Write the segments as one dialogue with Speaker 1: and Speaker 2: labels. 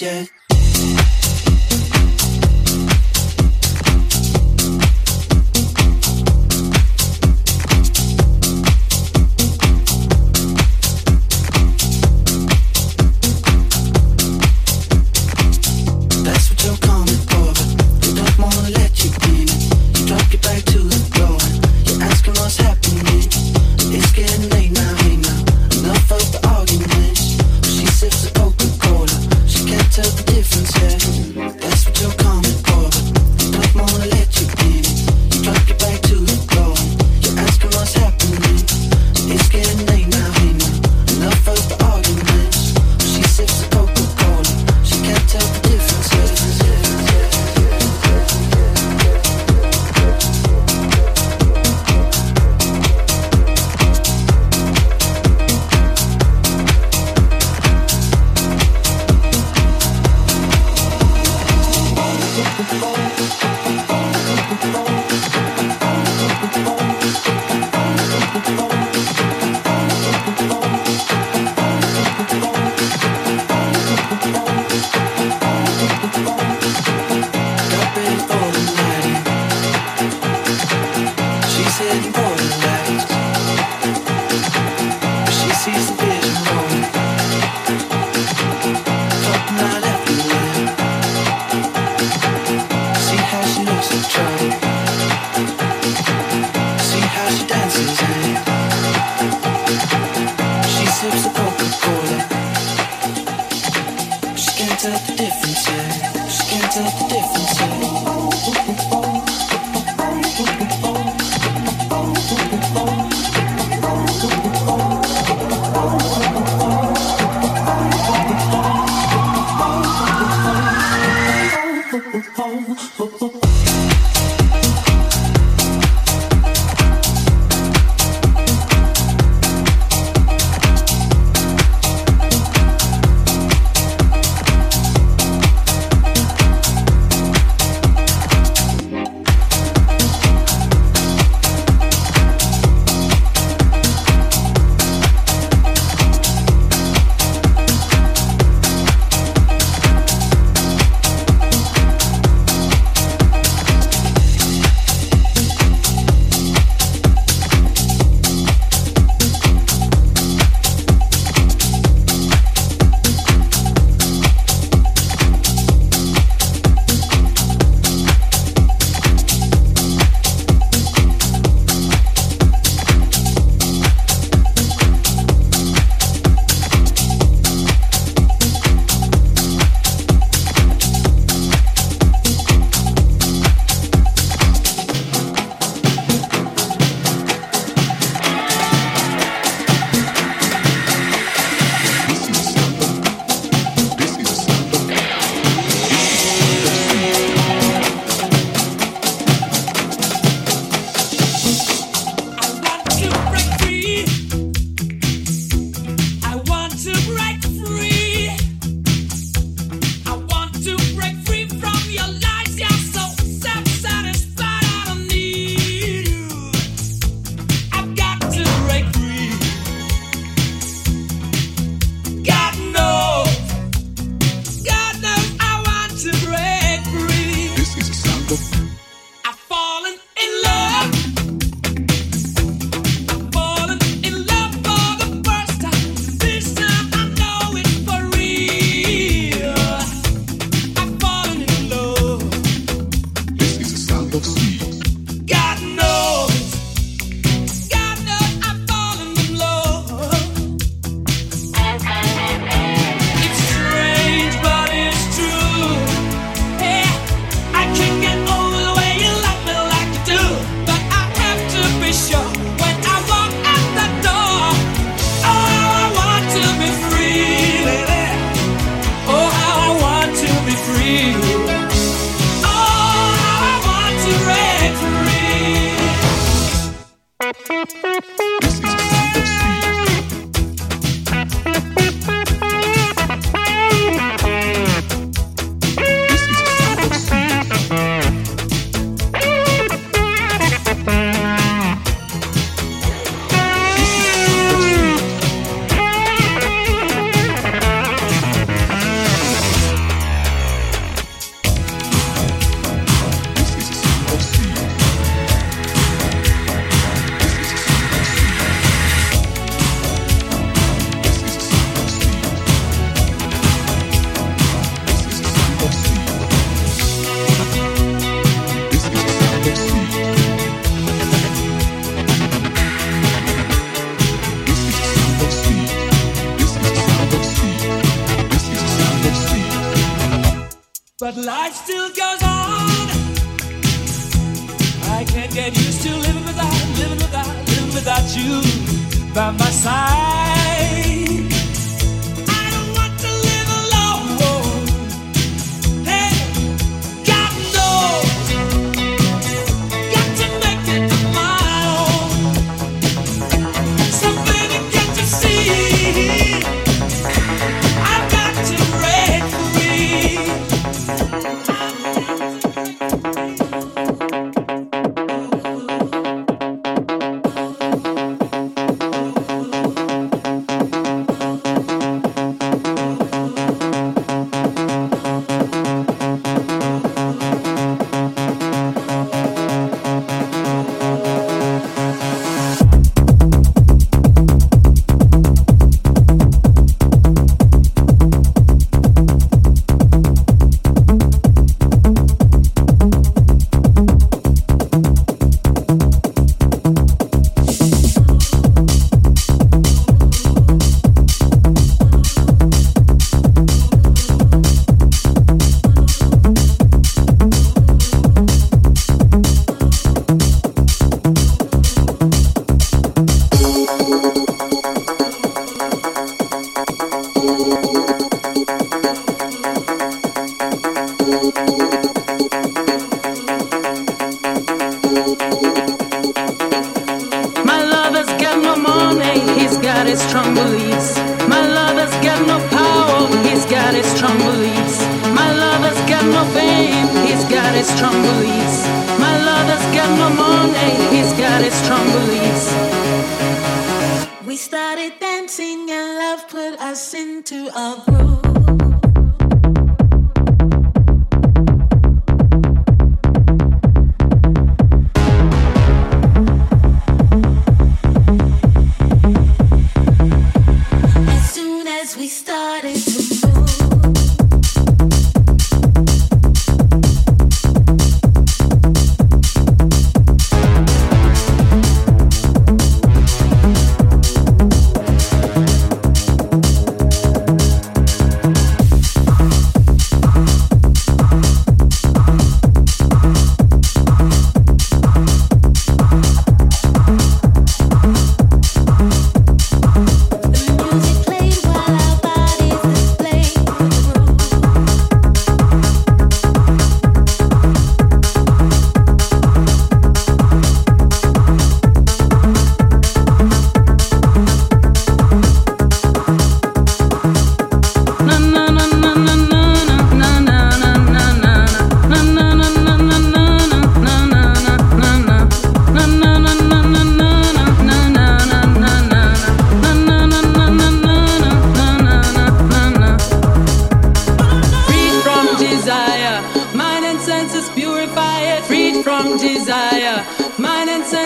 Speaker 1: The Oh.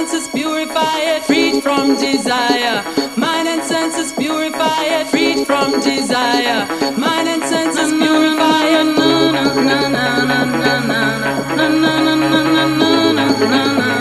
Speaker 1: senses
Speaker 2: purify it, freed
Speaker 3: from desire. Mind and senses
Speaker 4: purify it, freed from desire. Mind and
Speaker 5: senses purify it. Na na na na na na na na na na na na na.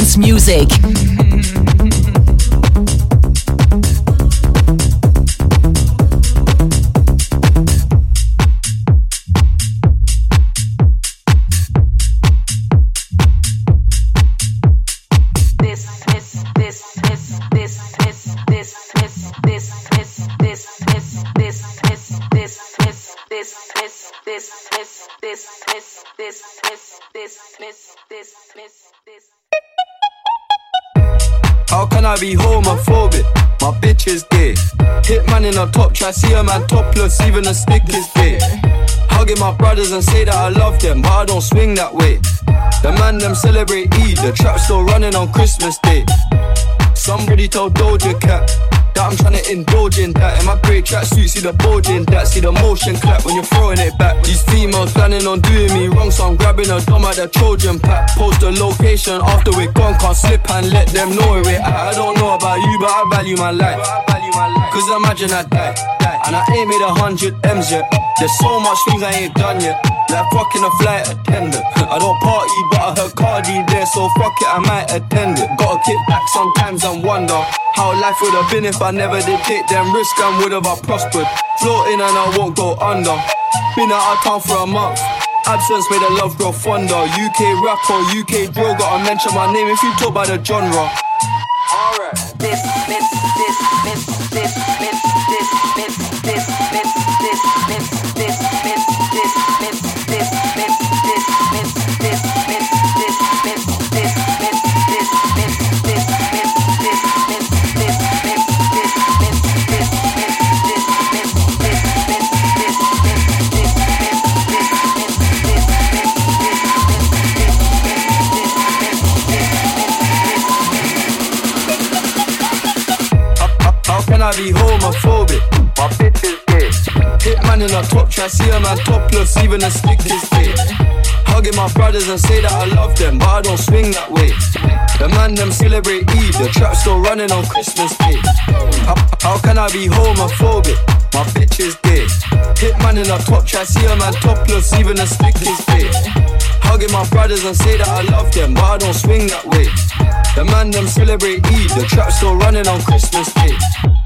Speaker 3: Dance music.
Speaker 4: Hitman in a top try, see a man topless, even a stick is gay. Hugging my brothers and say that I love them, but I don't swing that way. The man them celebrate Eid, the trap still running on Christmas Day. Somebody told Doja Cat that I'm trying to indulge in that. In my great tracksuit, see the bulge in that. See the motion clap when you're throwing it back. These females planning on doing me wrong, so I'm grabbing a dumb at the Trojan pack. Post the location after we're gone, can't slip and let them know where we're at. I don't know about you, but I value my life. Cause imagine I die, and I ain't made a hundred M's yet. There's so much things I ain't done yet. Like fucking a flight attendant. I don't party, but I heard Cardi there, so fuck it, I might attend it. Gotta kick back sometimes and wonder how life would have been if I never did take them risks and would have I prospered. Floating and I won't go under. Been out of town for a month. Absence made the love grow fonder. UK rapper, UK drill, gotta mention my name if you talk about the genre. Alright. This, this, this, this, this, Hitman in a top try, see a man topless, even a stick this gay. Hugging my brothers and say that I love them, but I don't swing that way. The man them celebrate Eid, the trap still running on Christmas Day. How, how can I be homophobic? My bitch is gay. Hitman in a top try, see a man topless, even a stick this gay. Hugging my brothers and say that I love them, but I don't swing that way. The man them celebrate Eid, the trap still running on Christmas Day.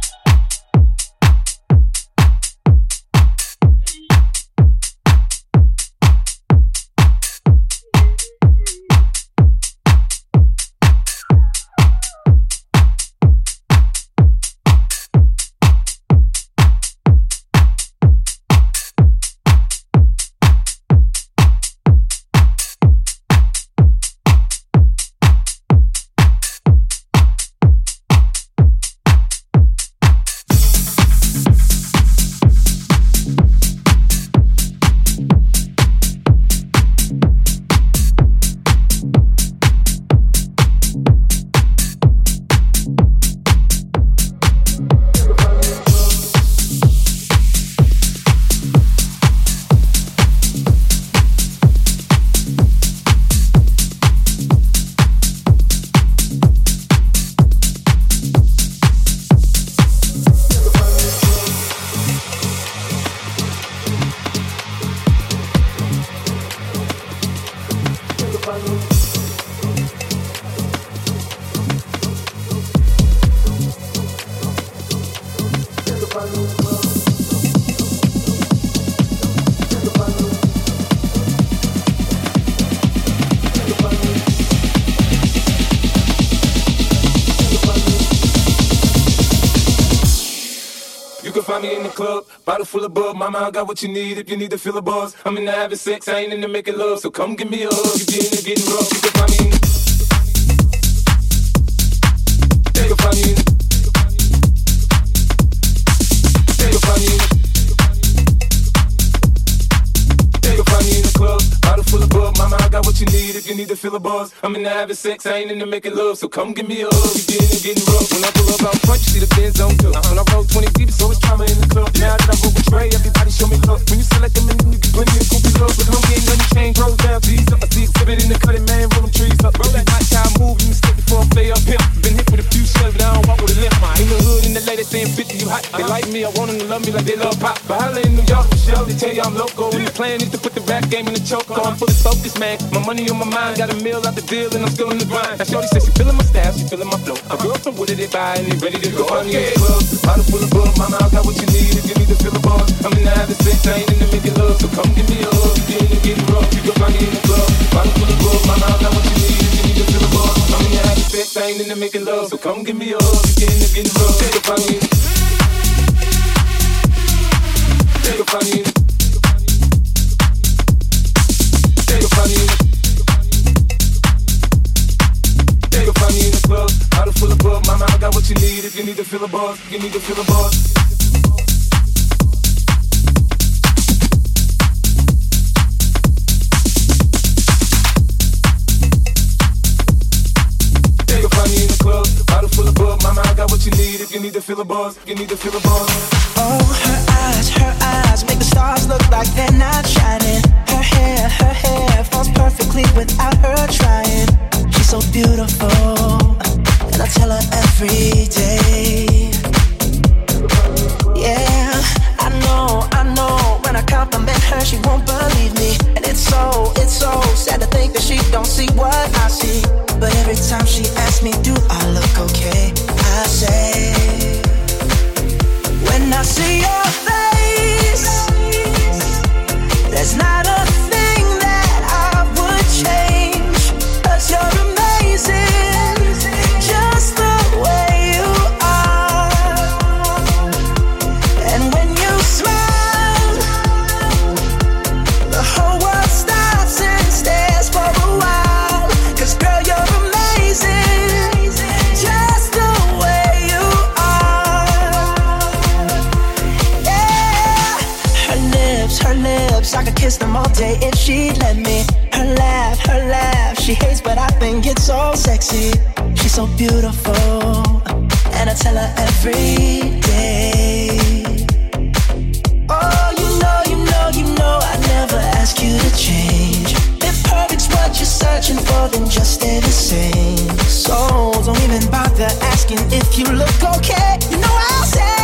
Speaker 6: Full of bub. Mama, I got what you need if you need to feel a buzz. I'm in the having sex, I ain't in the making love. So come give me a hug. if You be in the getting rough. You can find me buzz. I'm in the having sex, I ain't in the making love. So come give me a hug. You the getting rough. When I pull up out front, you see the Benz on two. Uh-huh. When I roll 20 deep, so it's trauma in the club. Now that I roll with Trey, everybody show me love. When you select them, you get plenty of goofy love. But homie ain't nothing change, rolls down, G's up. I see exhibit in the cutting, man, roll them trees up. Roll that hot time move, you mistake before I play up here. Been hit with a few shells, but I don't walk with a limp. In the hood, in the lady saying 50, you hot. They uh-huh. like me, I want them to love me like they love pop. But holla in New York, show. They tell you I'm local. And the plan is to put the rap game in the choke on. Fully focused, man. My money on my mind. Got a meal out the deal and I'm still in the grind. Now Shorty says she feeling my style, she feeling my flow. A girl from Wooded, they buy and they ready to go. Find me in the club. Bottle full of bug. Mama, I got what you need if you need to fill a bar. I'm in the having sex, I ain't in the making love. So come give me a hug. You the getting rough. You can find me in the club. Bottle full of bug. Mama, I got what you need if you need to fill a bar. I'm in the having sex, I ain't in the making love. So come give me a hug. You the getting rough. You can find me in the Take a feel a buzz, you need to feel a buzz. Take a funny in the club. Bottle full of bug. Mama, I got what you need. If you need to feel a buzz, you need to feel a buzz.
Speaker 1: Oh, her eyes, her eyes make the stars look like they're not shining. Her hair, her hair falls perfectly without her trying. She's so beautiful, tell her every day. Yeah, I know, I know. When I compliment her, she won't believe me, and it's so, it's so sad to think that she don't see what I see. But every time she asks me, do I look okay? I say. When I see your she'd let me. Her laugh, her laugh, she hates, but I think it's so sexy. She's so beautiful, and I tell her every day. Oh, you know, you know, you know, I never ask you to change. If perfect's what you're searching for, then just stay the same. So don't even bother asking if you look okay. You know I'll say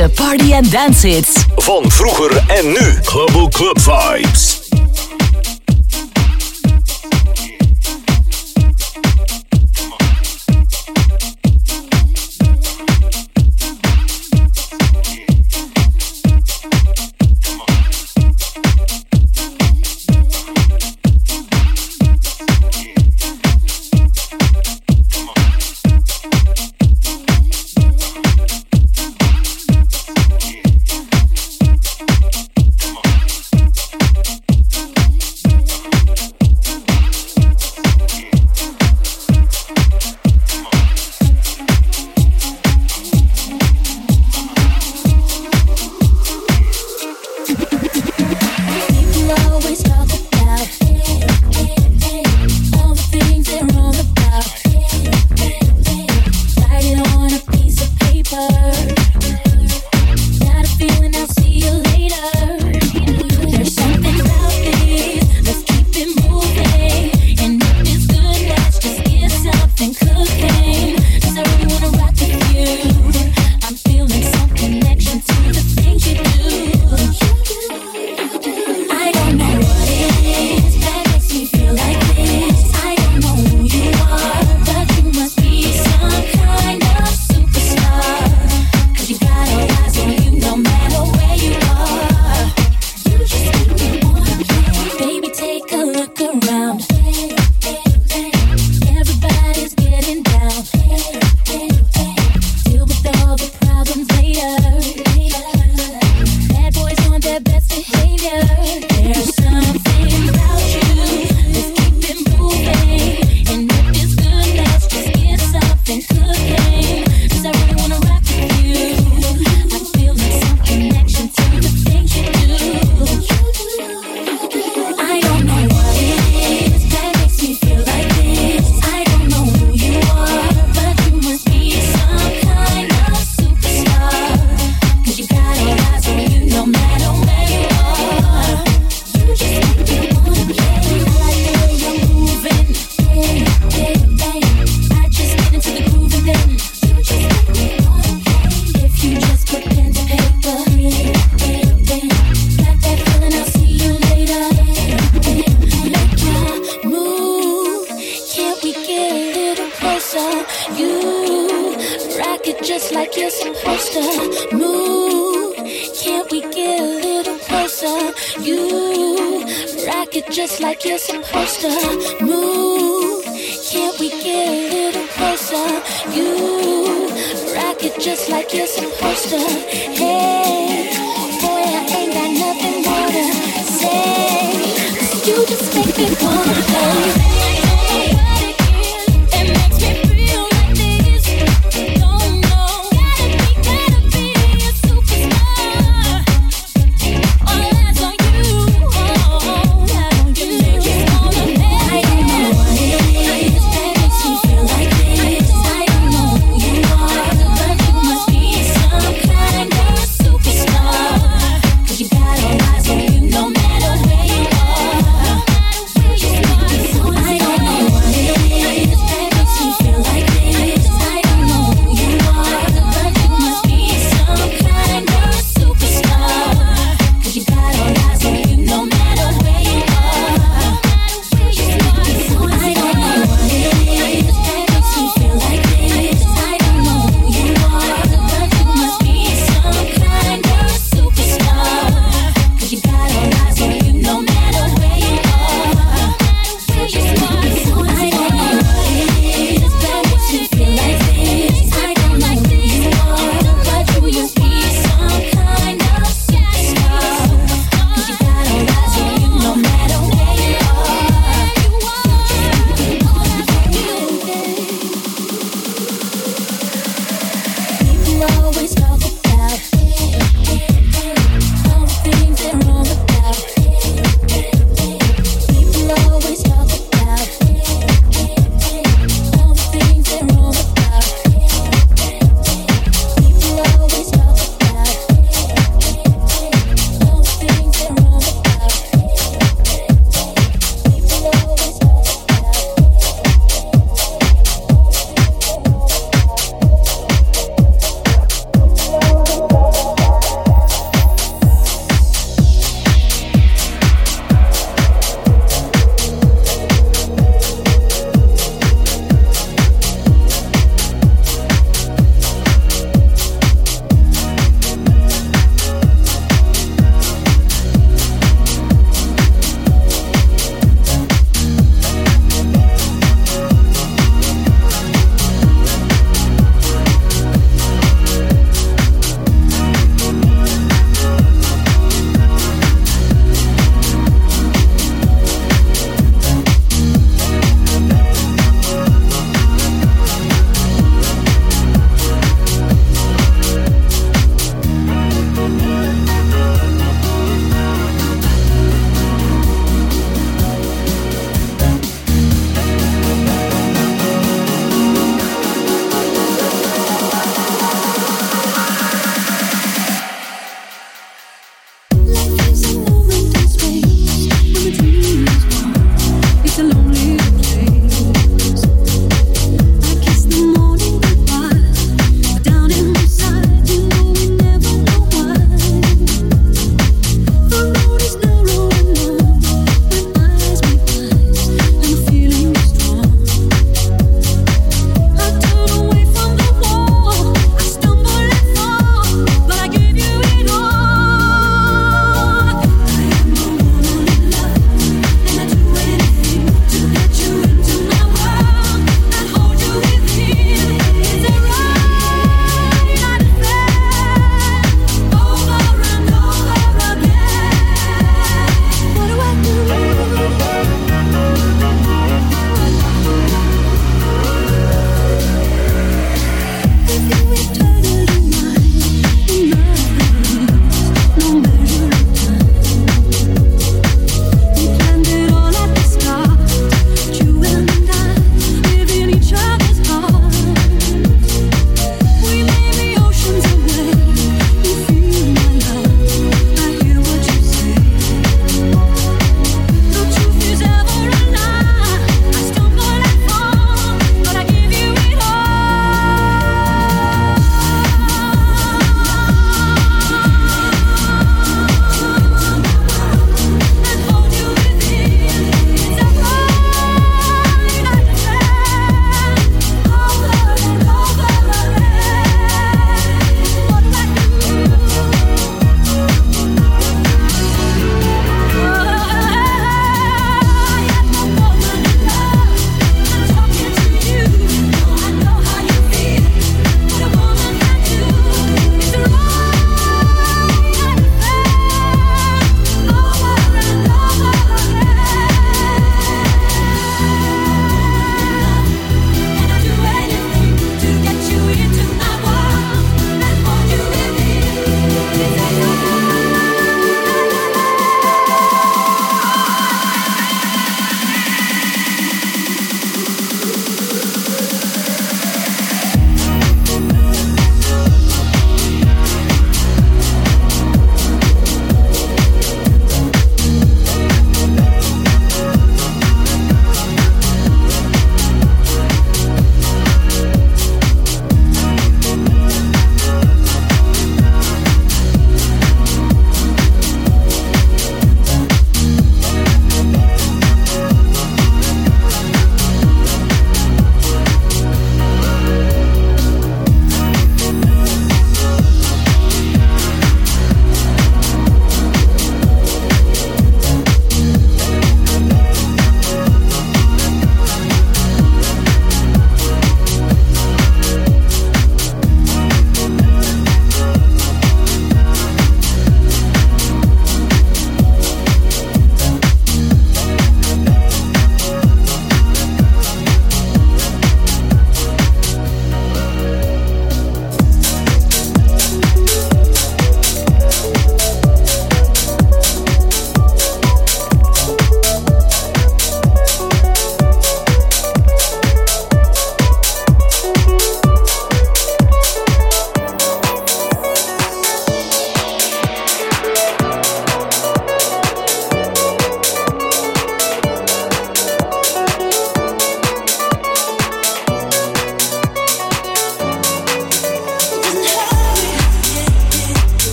Speaker 3: de party and dance hits.
Speaker 2: Van vroeger en nu. Global Club Vibes.
Speaker 7: There's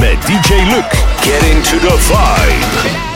Speaker 7: met
Speaker 8: DJ Luke. get into the vibe.